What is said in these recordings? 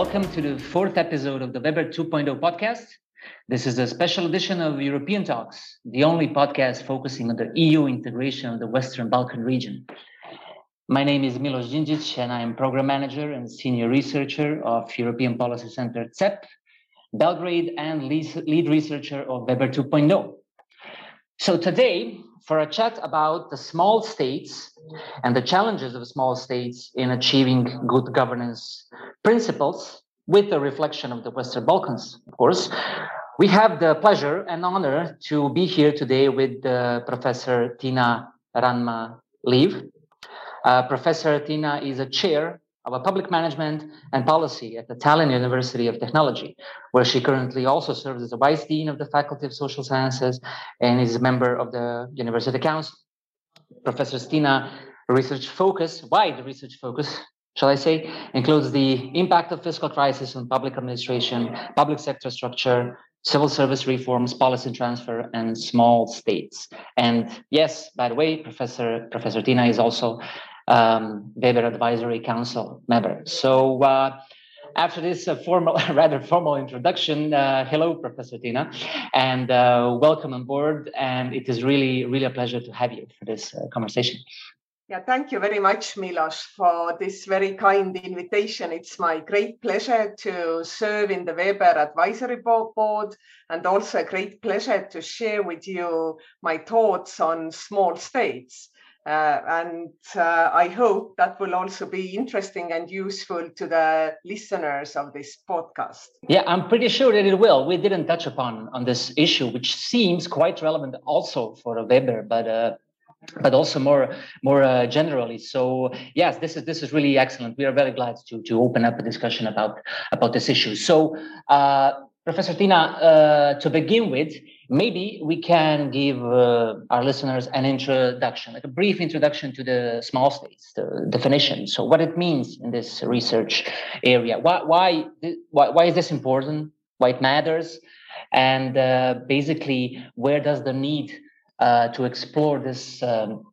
welcome to the fourth episode of the WeBER 2.0 podcast. This is a special edition of European Talks, the only podcast focusing on the EU integration of the Western Balkan region. My name is Milos Djindjic, and I am program manager and senior researcher of European Policy Center CEP, Belgrade, and lead researcher of WeBER 2.0. So today, for a chat about the small states and the challenges of small states in achieving good governance principles with a reflection of the Western Balkans, of course. We have the pleasure and honor to be here today with uh, Professor Tina Ranma Liv. Uh, Professor Tiina is a chair of public management and policy at the Tallinn University of Technology, where she currently also serves as a vice dean of the Faculty of Social Sciences and is a member of the University Council. Professor Stina research focus, wide research focus, shall I say, includes the impact of fiscal crisis on public administration, public sector structure, civil service reforms, policy transfer, and small states. And yes, by the way, Professor Professor Tiina is also um, WeBER Advisory Council member. So uh, after this uh, formal, rather formal introduction, uh, hello, Professor Tiina, and uh, welcome on board. And it is really, really a pleasure to have you for this uh, conversation. Yeah, thank you very much, Milos, for this very kind invitation. It's my great pleasure to serve in the WeBER Advisory Board and also a great pleasure to share with you my thoughts on small states. Uh, and uh, I hope that will also be interesting and useful to the listeners of this podcast. Yeah, I'm pretty sure that it will. We didn't touch upon on this issue, which seems quite relevant also for WeBER, but uh, but also more more uh, generally. So yes, this is this is really excellent. We are very glad to to open up a discussion about about this issue. So. Uh, Professor Tiina, uh, to begin with, maybe we can give uh, our listeners an introduction, like a brief introduction to the small states, the definition. So, what it means in this research area. Why, why, why, why is this important? Why it matters? And uh, basically, where does the need uh, to explore this um,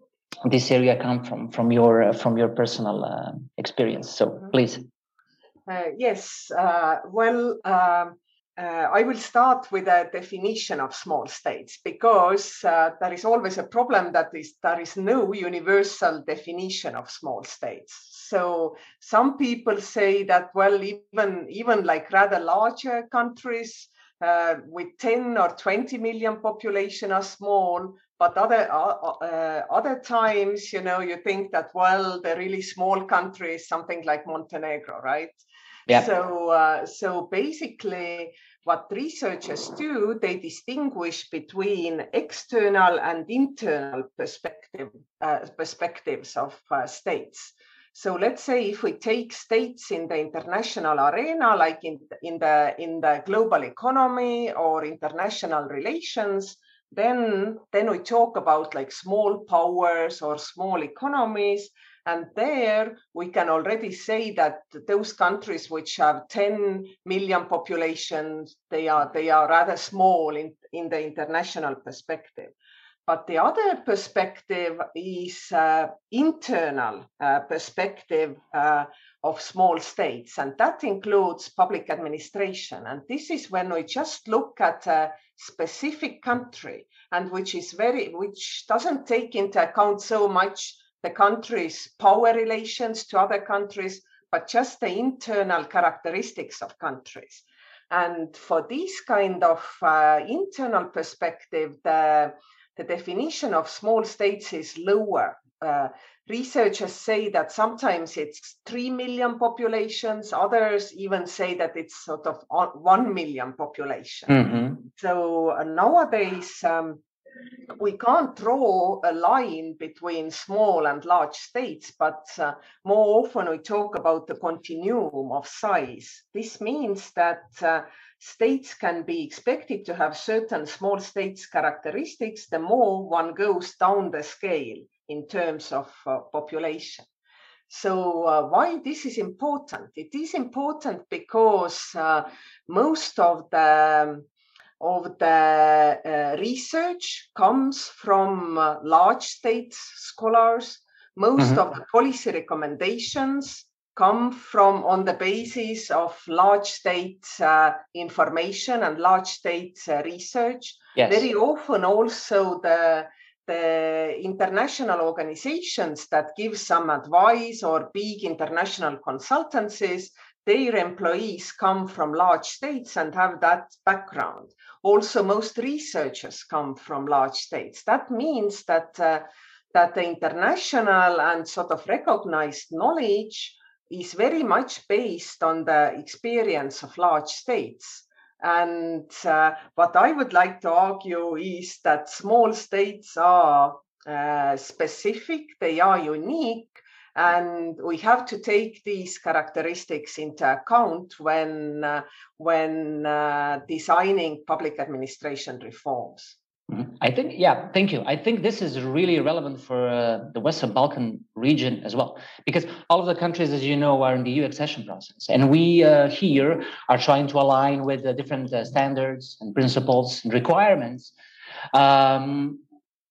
this area come from? From your uh, from your personal uh, experience. So, mm-hmm. please. yes. well. Uh, I will start with a definition of small states because uh, there is always a problem that is there is no universal definition of small states. So some people say that well, even even like rather larger countries uh, with 10 or 20 million population are small, but other uh, uh, other times, you know, you think that well, the really small country is something like Montenegro, right? So, uh, so basically, what researchers do, they distinguish between external and internal perspective uh, perspectives of uh, states. So let's say if we take states in the international arena, like in, in the in the global economy or international relations, then then we talk about like small powers or small economies and there we can already say that those countries which have 10 million populations, they are, they are rather small in, in the international perspective. But the other perspective is uh, internal uh, perspective uh, of small states, and that includes public administration. And this is when we just look at a specific country, and which is very, which doesn't take into account so much the country's power relations to other countries, but just the internal characteristics of countries. And for this kind of uh, internal perspective, the, the definition of small states is lower. Uh, researchers say that sometimes it's 3 million populations, others even say that it's sort of 1 million population. Mm-hmm. So uh, nowadays, um, we can't draw a line between small and large states, but uh, more often we talk about the continuum of size. This means that uh, states can be expected to have certain small states characteristics the more one goes down the scale in terms of uh, population. So, uh, why this is important? It is important because uh, most of the of the uh, research comes from uh, large state scholars. Most mm-hmm. of the policy recommendations come from on the basis of large state uh, information and large state uh, research. Yes. Very often also the the international organizations that give some advice or big international consultancies, their employees come from large states and have that background. Also, most researchers come from large states. That means that uh, that the international and sort of recognized knowledge is very much based on the experience of large states. And uh, what I would like to argue is that small states are uh, specific, they are unique, and we have to take these characteristics into account when uh, when uh, designing public administration reforms. Mm-hmm. I think, yeah, thank you. I think this is really relevant for uh, the Western Balkan region as well, because all of the countries, as you know, are in the EU accession process. And we uh, here are trying to align with the different uh, standards and principles and requirements um,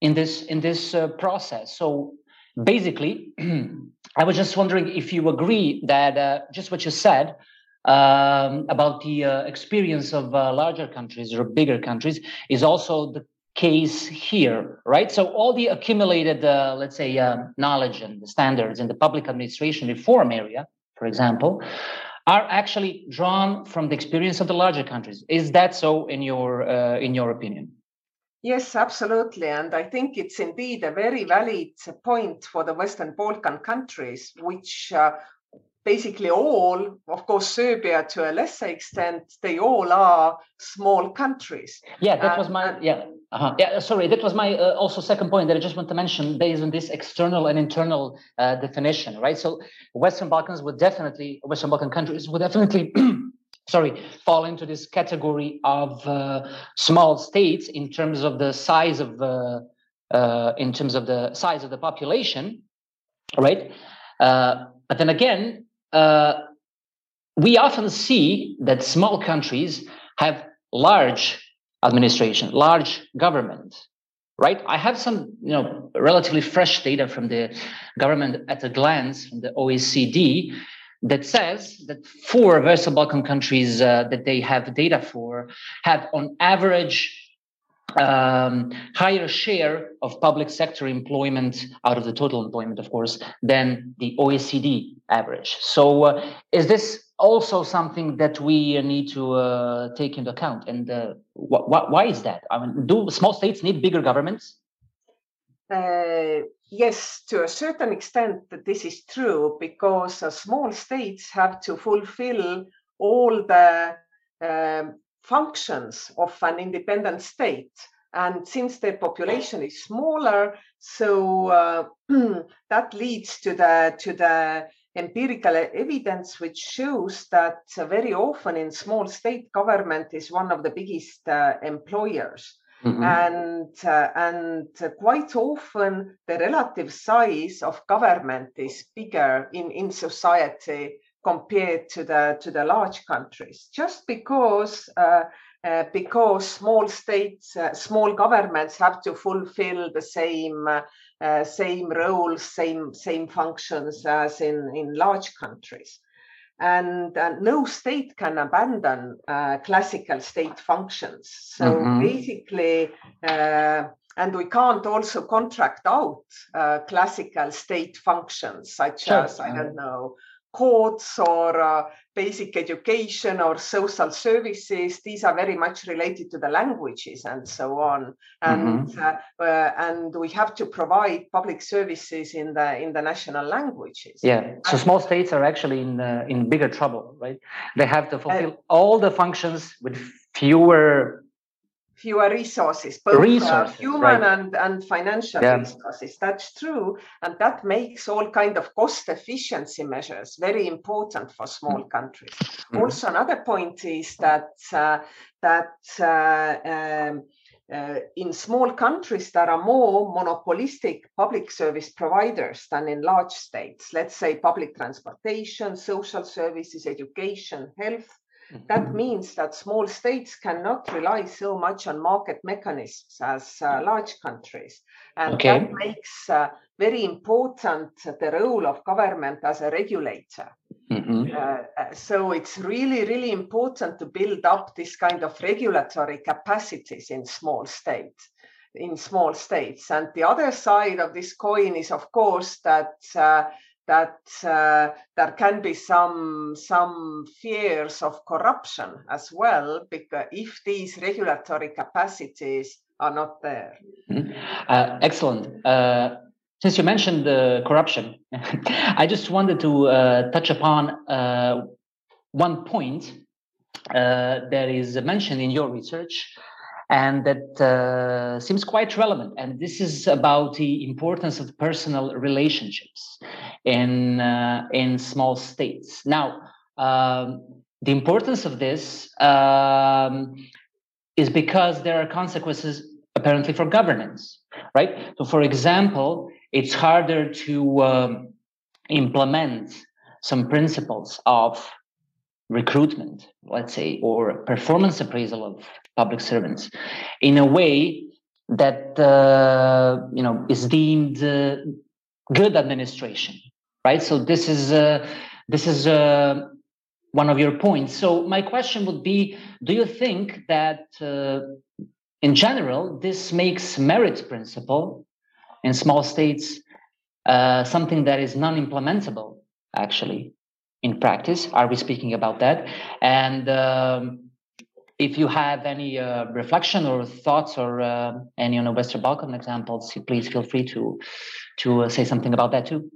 in this, in this uh, process. So basically, I was just wondering if you agree that uh, just what you said um, about the uh, experience of uh, larger countries or bigger countries is also the case here, right? So all the accumulated, uh, let's say, uh, knowledge and the standards in the public administration reform area, for example, are actually drawn from the experience of the larger countries. Is that so in your uh, in your opinion? Yes, absolutely. And I think it's indeed a very valid point for the Western Balkan countries, which uh, basically all, of course, Serbia to a lesser extent, they all are small countries. Yeah, that was my yeah. Uh-huh. Yeah, sorry, that was my uh, also second point that I just want to mention based on this external and internal uh, definition, right? So Western Balkans would definitely, Western Balkan countries would definitely, sorry, fall into this category of uh, small states in terms of the size of the, uh, in terms of the size of the population, right? Uh, but then again, uh, we often see that small countries have large administration, large government, right? I have some, you know, relatively fresh data from the government at a glance from the OECD that says that four Western Balkan countries uh, that they have data for have on average um, higher share of public sector employment out of the total employment, of course, than the OECD average. So, uh, is this also something that we need to uh, take into account? And uh, wh- wh- why is that? I mean, do small states need bigger governments? Uh, yes, to a certain extent, that this is true because uh, small states have to fulfill all the um, functions of an independent state. And since their population is smaller, so uh, that leads to the to the empirical evidence which shows that very often in small state government is one of the biggest uh, employers. Mm-hmm. And uh, and quite often the relative size of government is bigger in, in society compared to the to the large countries just because uh, uh, because small states uh, small governments have to fulfill the same uh, same roles same same functions as in in large countries and no state can abandon uh, classical state functions so mm-hmm. basically uh, and we can't also contract out classical state functions such sure. as i don't know courts or uh, basic education or social services these are very much related to the languages and so on. And mm-hmm. uh, uh, and we have to provide public services in the in the national languages. Yeah so small states are actually in uh, in bigger trouble right? They have to fulfill uh, all the functions with fewer fewer resources, both resources, human right. and, and financial yeah. resources. That's true. And that makes all kind of cost efficiency measures very important for small countries. Mm-hmm. Also, another point is that, uh, that uh, um, uh, in small countries, there are more monopolistic public service providers than in large states. Let's say public transportation, social services, education, health that means that small states cannot rely so much on market mechanisms as uh, large countries. And okay. that makes uh, very important the role of government as a regulator. Mm-hmm. Uh, so it's really, really important to build up this kind of regulatory capacities in small states in small states. And the other side of this coin is, of course, that uh, that uh, there can be some some fears of corruption as well, because if these regulatory capacities are not there. Mm-hmm. Uh, excellent. Uh, since you mentioned the corruption, I just wanted to uh, touch upon uh, one point that is mentioned in your research and that uh, seems quite relevant. And this is about the importance of personal relationships in uh, in small states. Now, um, the importance of this um, is because there are consequences apparently for governance, right? So, for example, it's harder to um, implement some principles of recruitment, let's say, or performance appraisal of public servants in a way that uh, you know is deemed uh, good administration right? So this is uh, this is uh, one of your points. So my question would be do you think that uh, in general this makes merit principle in small states uh, something that is non-implementable actually in practice? Are we speaking about that? And um, if you have any uh, reflection or thoughts or uh, any on the Western Balkan examples, please feel free to to uh, say something about that too.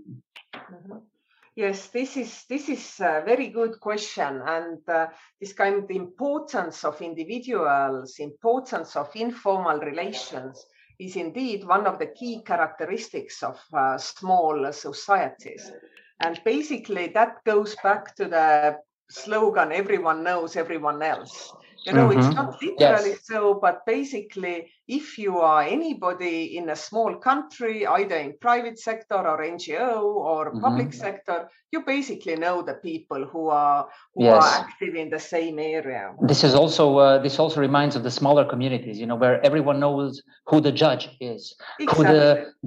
Yes, this is this is a very good question, and uh, this kind of importance of individuals, importance of informal relations is indeed one of the key characteristics of uh, small societies. And basically, that goes back to the slogan everyone knows everyone else you know mm-hmm. it's not literally yes. so but basically if you are anybody in a small country either in private sector or ngo or mm-hmm. public sector you basically know the people who are who yes. are active in the same area this is also uh, this also reminds of the smaller communities you know where everyone knows who the judge is exactly. who the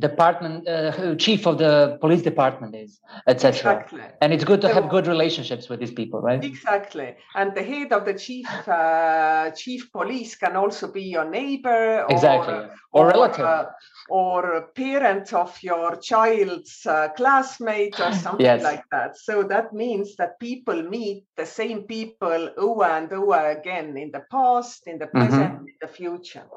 department uh, chief of the police department is etc exactly. and it's good to so, have good relationships with these people right exactly and the head of the chief uh, uh, chief police can also be your neighbor exactly or, or, or relative uh, or parent of your child's uh, classmate or something yes. like that so that means that people meet the same people over and over again in the past in the mm-hmm. present mm-hmm. in the future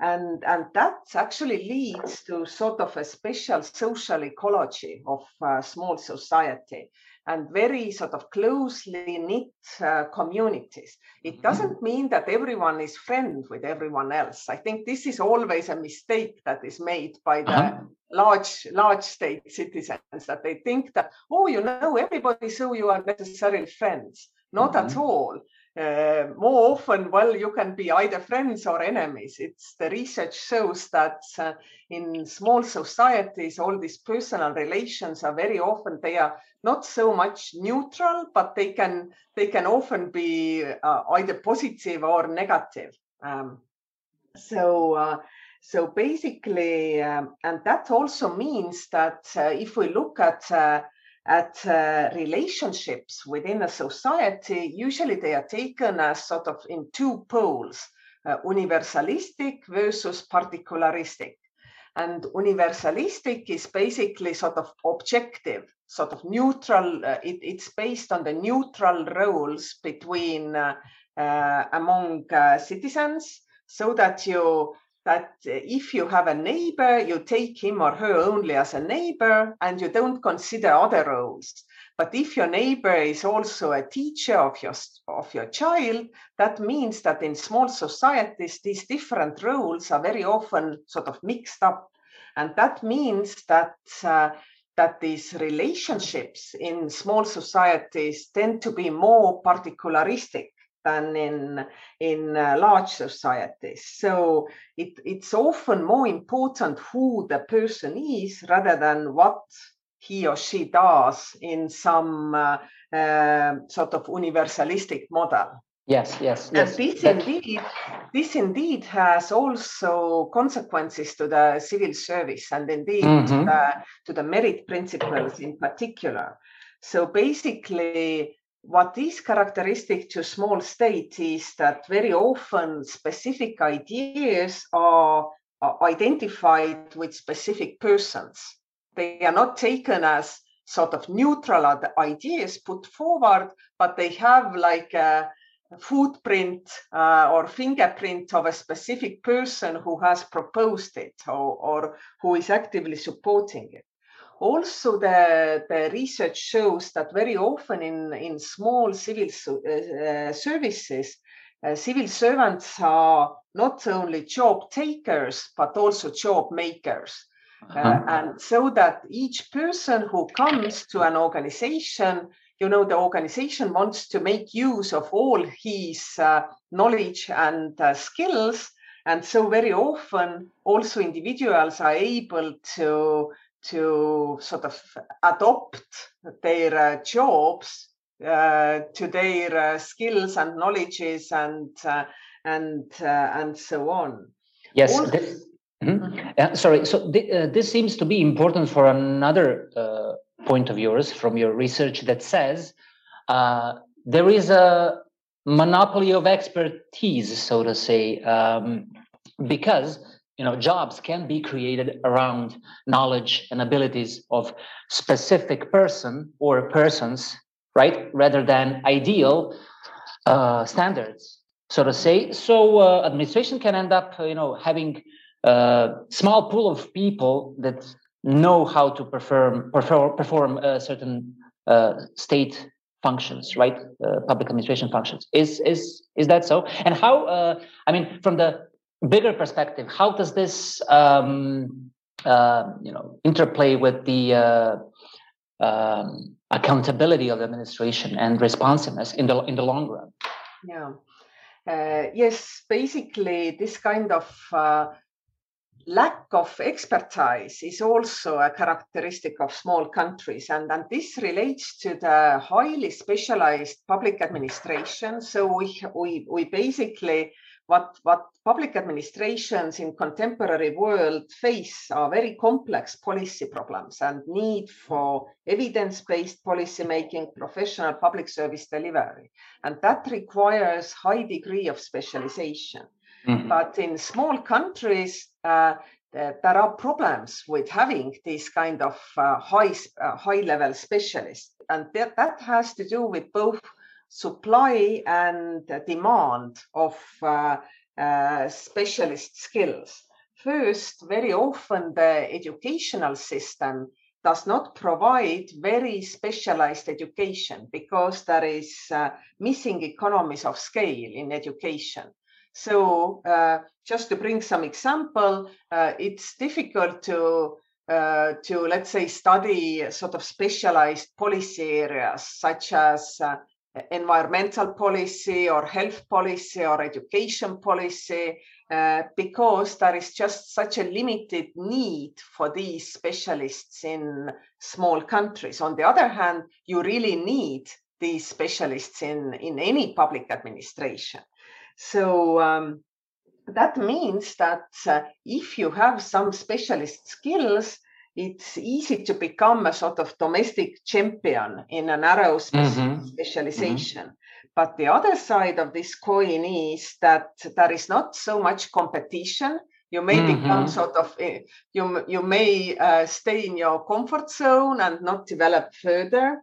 and and that actually leads to sort of a special social ecology of uh, small society and very sort of closely knit uh, communities. It mm-hmm. doesn't mean that everyone is friends with everyone else. I think this is always a mistake that is made by the uh-huh. large large state citizens that they think that oh you know everybody so you are necessarily friends. Not mm-hmm. at all uh, more often, well, you can be either friends or enemies. It's the research shows that uh, in small societies, all these personal relations are very often they are not so much neutral, but they can they can often be uh, either positive or negative. Um, so. So basically, um, and that also means that if we look at at uh, relationships within a society, usually they are taken as sort of in two poles, uh, universalistic versus particularistic. And universalistic is basically sort of objective, sort of neutral. Uh, it, it's based on the neutral roles between uh, uh, among uh, citizens, so that you that if you have a neighbor, you take him or her only as a neighbor and you don't consider other roles. But if your neighbor is also a teacher of your, of your child, that means that in small societies, these different roles are very often sort of mixed up. And that means that uh, that these relationships in small societies tend to be more particularistic than in in uh, large societies. So it, it's often more important who the person is rather than what he or she does in some uh, uh, sort of universalistic model. Yes, yes, yes. And this indeed, this indeed has also consequences to the civil service and indeed mm-hmm. to, the, to the merit principles in particular So basically, what is characteristic to small states is that very often specific ideas are, are identified with specific persons. They are not taken as sort of neutral ideas put forward, but they have like a footprint uh, or fingerprint of a specific person who has proposed it or, or who is actively supporting it also the, the research shows that very often in, in small civil uh, services, uh, civil servants are not only job takers, but also job makers. Uh, uh-huh. and so that each person who comes to an organization, you know, the organization wants to make use of all his uh, knowledge and uh, skills. And so very often also individuals are able to to sort of adopt their uh, jobs uh, to their uh, skills and knowledges and uh, and uh, and so on. Yes. Also, this, mm-hmm. sorry. So th- uh, this seems to be important for another point of yours from your research that says there is a monopoly of expertise, so to say, um, because you know jobs can be created around knowledge and abilities of specific person or persons right rather than ideal uh, standards so to say. So uh, administration can end up you know having a small pool of people that know how to perform perform, perform uh, certain uh, state functions right uh, public administration functions. Is is is that so? And how uh, i mean from the bigger perspective, how does this um, uh, you know interplay with the uh, um, accountability of the administration and responsiveness in the in the long run? Yeah. Uh, yes, basically, this kind of uh, lack of expertise is also a characteristic of small countries, and, and this relates to the highly specialized public administration. So we we we basically what, what public administrations in contemporary world face are very complex policy problems and need for evidence-based policy making, professional public service delivery. And that requires high degree of specialization. Mm-hmm. But in small countries, uh, there are problems with having these kind of uh, high uh, high level specialists and that, that has to do with both supply and demand of uh, uh, specialist skills. First, very often the educational system does not provide very specialized education because there is uh, missing economies of scale in education. So, uh, just to bring some example, uh, it's difficult to uh, to let's say study sort of specialized policy areas such as uh, environmental policy or health policy or education policy uh, because there is just such a limited need for these specialists in small countries. On the other hand, you really need these specialists in, in any public administration. So um, that means that uh, if you have some specialist skills, it's easy to become a sort of domestic champion in a narrow mm-hmm. specialization. Mm-hmm. But the other side of this coin is that there is not so much competition. You may mm-hmm. become sort of eh, you you may uh, stay in your comfort zone and not develop further.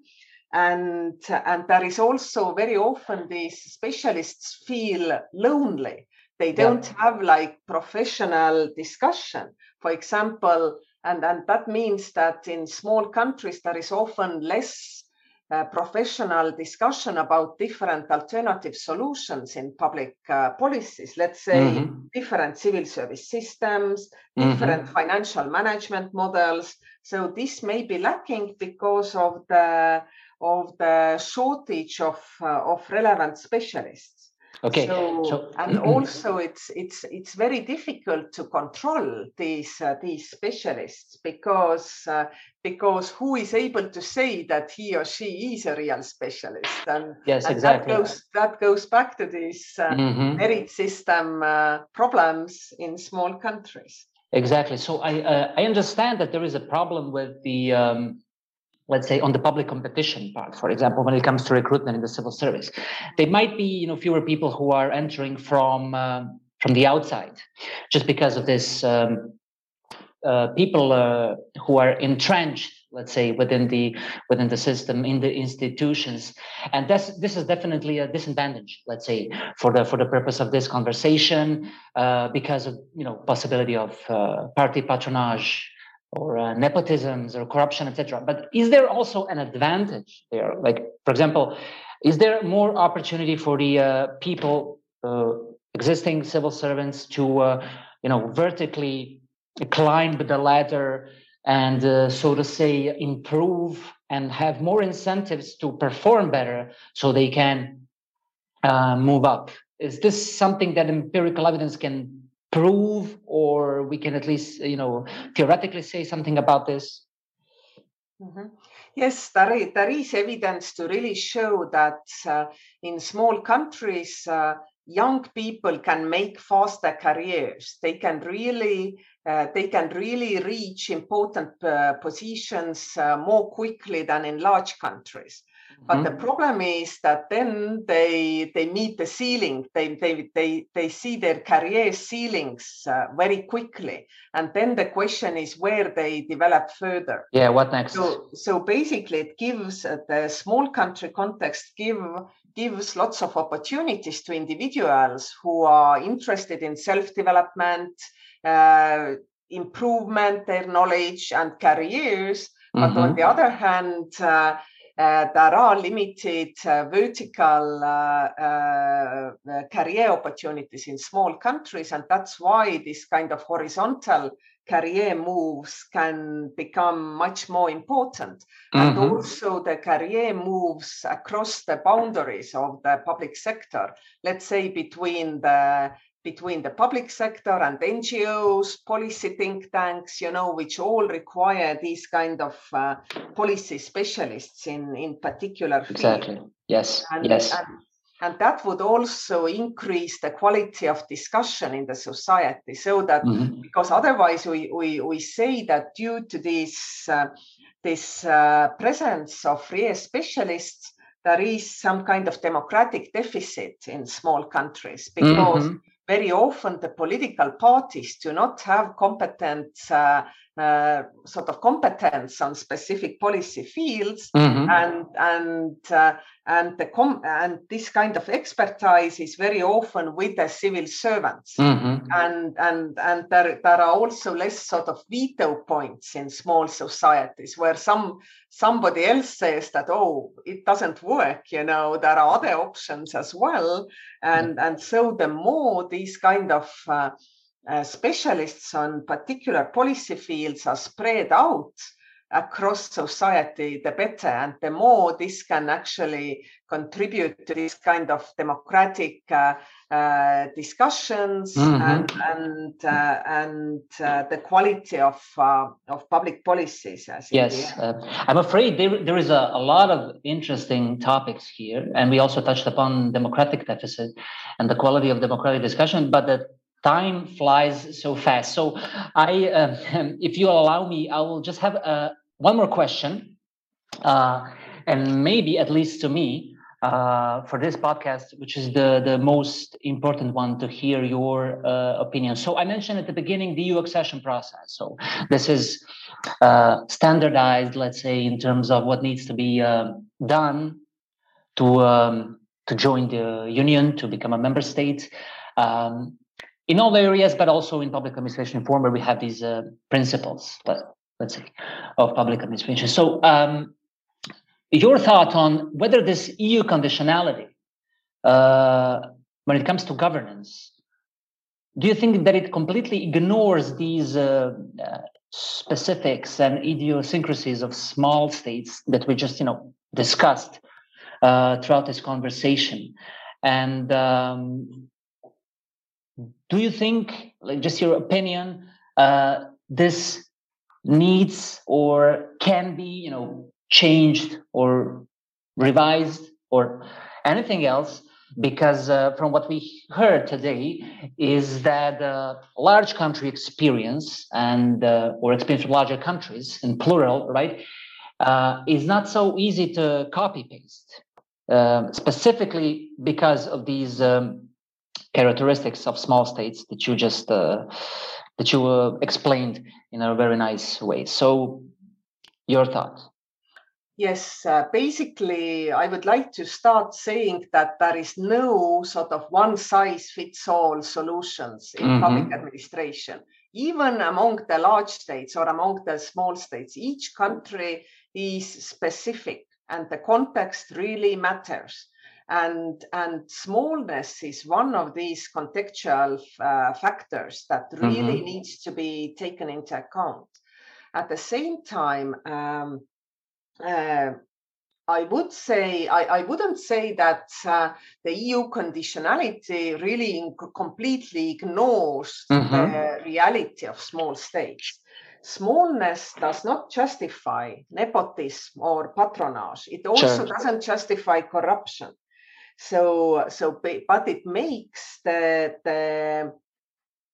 And and there is also very often these specialists feel lonely. They don't yeah. have like professional discussion. For example, and, and that means that in small countries, there is often less uh, professional discussion about different alternative solutions in public uh, policies. Let's say mm-hmm. different civil service systems, mm-hmm. different financial management models. So this may be lacking because of the of the shortage of uh, of relevant specialists. Okay. So, so and also it's it's it's very difficult to control these uh, these specialists because uh, because who is able to say that he or she is a real specialist and yes and exactly that goes that goes back to these uh, mm-hmm. merit system uh, problems in small countries. Exactly. So I uh, I understand that there is a problem with the um, let's say on the public competition part for example when it comes to recruitment in the civil service. There might be you know fewer people who are entering from uh, from the outside just because of this um, uh, people uh, who are entrenched let's say within the within the system in the institutions. And this this is definitely a disadvantage let's say for the for the purpose of this conversation uh, because of you know possibility of uh, party patronage or uh, nepotisms or corruption etc but is there also an advantage there? Like for example is there more opportunity for the uh, people uh, existing civil servants to uh, you know vertically climb the ladder and uh, so to say improve and have more incentives to perform better so they can uh, move up? Is this something that empirical evidence can prove or we can at least you know theoretically say something about this mm-hmm. yes there is, there is evidence to really show that uh, in small countries uh, young people can make faster careers they can really uh, they can really reach important uh, positions uh, more quickly than in large countries. But mm-hmm. the problem is that then they they meet the ceiling. They they they they see their career ceilings uh, very quickly, and then the question is where they develop further. Yeah, what next? So so basically, it gives uh, the small country context give gives lots of opportunities to individuals who are interested in self development uh, improvement their knowledge and careers. Mm-hmm. But on mm-hmm. the other hand, uh, there are limited uh, vertical uh, career opportunities in small countries, and that's why this kind of horizontal career moves can become much more important. Mm-hmm. And also the career moves across the boundaries of the public sector, let's say between the between the public sector and NGOs, policy think tanks, you know, which all require these kind of uh, policy specialists in, in particular field. Exactly. Yes. And, yes. And, and that would also increase the quality of discussion in the society so that mm-hmm. because otherwise we, we, we say that due to this uh, this uh, presence of real specialists there is some kind of democratic deficit in small countries because mm-hmm very often the political parties do not have competent uh, uh, sort of competence on specific policy fields mm-hmm. and and uh, and the com- and this kind of expertise is very often with the civil servants mm-hmm. and and and there, there are also less sort of veto points in small societies where some somebody else says that oh it doesn't work you know there are other options as well and mm-hmm. and so the more these kind of uh, uh, specialists on particular policy fields are spread out across society, the better. And the more this can actually contribute to this kind of democratic uh, uh, discussions mm-hmm. and and uh, and uh, the quality of uh, of public policies. yes, uh, I'm afraid there there is a, a lot of interesting topics here, and we also touched upon democratic deficit and the quality of democratic discussion, but the time flies so fast. So I, uh, if you allow me, I will just have uh, one more question, uh, and maybe at least to me uh, for this podcast, which is the the most important one to hear your uh, opinion. So I mentioned at the beginning the EU accession process. So this is uh, standardized, let's say, in terms of what needs to be done to um, to join the union to become a member state. Um, in all areas, but also in public administration reform, where we have these uh, principles, let, us say, of public administration. So, um, your thought on whether this EU conditionality, uh, when it comes to governance, do you think that it completely ignores these uh specifics and idiosyncrasies of small states that we just, you know, discussed uh, throughout this conversation? And um, do you think, like just your opinion, uh, this needs or can be, you know, changed or revised or anything else? Because uh, from what we heard today is that uh, large country experience and uh, or experience from larger countries in plural, right, uh, is not so easy to copy paste, uh, specifically because of these um, characteristics of small states that you just uh, that you uh, explained in a very nice way. So, your thoughts? Yes, uh, basically, I would like to start saying that there is no sort of one size fits all solutions in mm-hmm. public administration. Even among the large states or among the small states, each country is specific and the context really matters. And, and smallness is one of these contextual uh, factors that really mm-hmm. needs to be taken into account. At the same time, um, uh, I would say I, I, wouldn't say that uh, the EU conditionality really completely ignores mm-hmm. the reality of small states. Smallness does not justify nepotism or patronage. It also sure. doesn't justify corruption. So, so, but it makes the the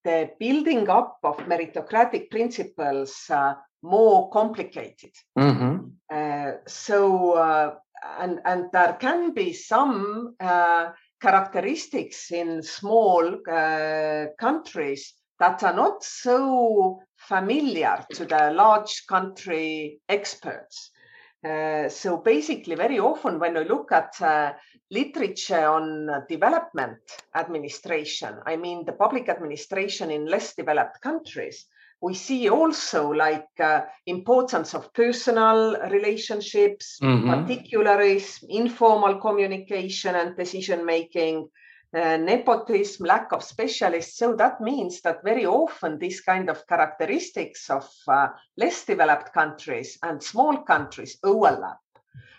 the building up of meritocratic principles uh, more complicated. Mm-hmm. Uh, so, uh, and and there can be some uh, characteristics in small uh, countries that are not so familiar to the large country experts. Uh, so basically, very often when we look at uh, literature on development administration, I mean the public administration in less developed countries, we see also like uh, importance of personal relationships, mm-hmm. particularism, informal communication and decision making, uh, nepotism, lack of specialists. So that means that very often these kind of characteristics of uh, less developed countries and small countries overlap.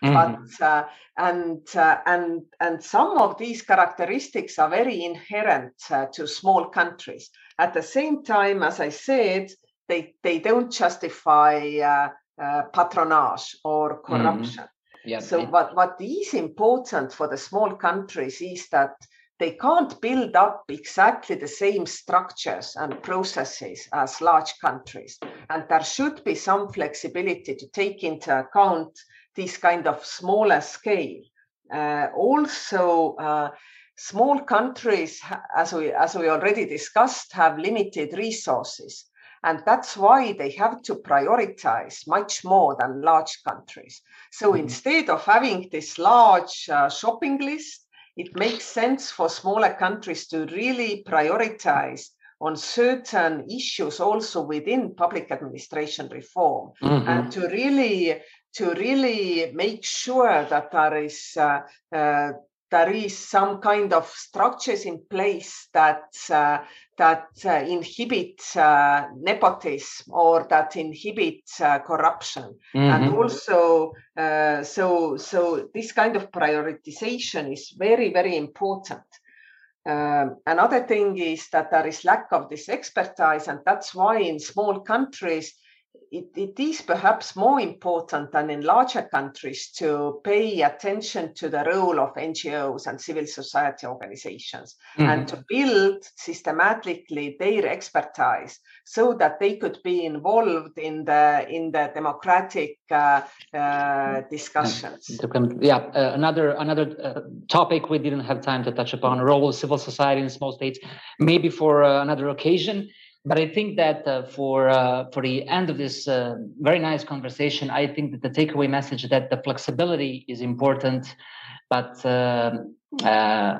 Mm-hmm. But uh, and uh, and and some of these characteristics are very inherent uh, to small countries. At the same time, as I said, they they don't justify uh, uh, patronage or mm-hmm. corruption. Mm-hmm. Yeah. So what what is important for the small countries is that they can't build up exactly the same structures and processes as large countries. And there should be some flexibility to take into account this kind of smaller scale. Uh, also, uh, small countries, as we, as we already discussed, have limited resources. And that's why they have to prioritize much more than large countries. So mm-hmm. instead of having this large uh, shopping list, it makes sense for smaller countries to really prioritize on certain issues also within public administration reform mm-hmm. and to really to really make sure that there is uh, uh, there is some kind of structures in place that uh, that uh, inhibit uh, nepotism or that inhibit uh, corruption mm-hmm. and also so so this kind of prioritization is very very important um, another thing is that there is lack of this expertise and that's why in small countries it, it is perhaps more important than in larger countries to pay attention to the role of NGOs and civil society organizations mm-hmm. and to build systematically their expertise so that they could be involved in the in the democratic uh, uh, discussions. Yeah, uh, another another uh, topic we didn't have time to touch upon: role of civil society in small states, maybe for uh, another occasion. But I think that uh, for uh, for the end of this uh, very nice conversation, I think that the takeaway message that the flexibility is important, but um, uh,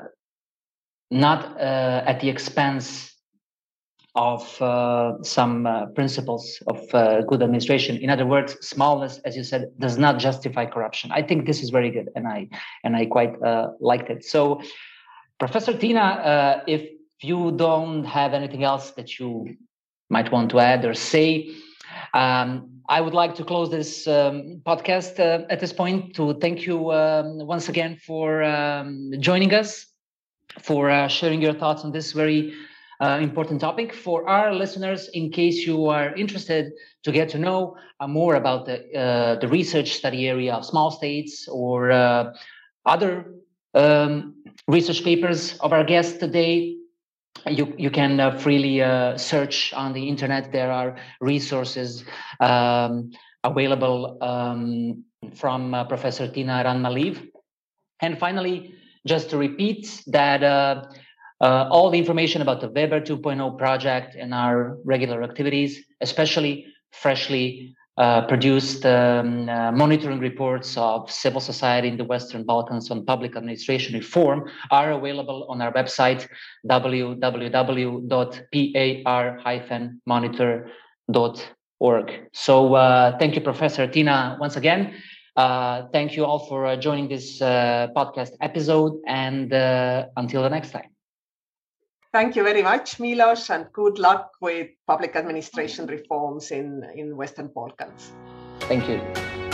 not uh, at the expense of uh, some principles of good administration. In other words, smallness, as you said, does not justify corruption. I think this is very good, and I and I quite liked it. So, Professor Tiina, if you don't have anything else that you might want to add or say, um, I would like to close this um, podcast uh, at this point to thank you um, once again for um, joining us, for uh, sharing your thoughts on this very uh, important topic. For our listeners, in case you are interested to get to know uh, more about the, uh, the research study area of small states or uh, other um, research papers of our guest today, you you can uh, freely uh, search on the internet. There are resources um, available um, from uh, Professor Tiina Randma-Liiv. And finally, just to repeat that uh, uh, all the information about the WeBER 2.0 project and our regular activities, especially freshly uh, produced um, uh, monitoring reports of civil society in the Western Balkans on public administration reform are available on our website www.par-monitor.org. So uh, thank you, Professor Tiina, once again. Uh, thank you all for uh, joining this uh, podcast episode, and until the next time. Thank you very much, Milos, and good luck with public administration reforms in, in Western Balkans. Thank you.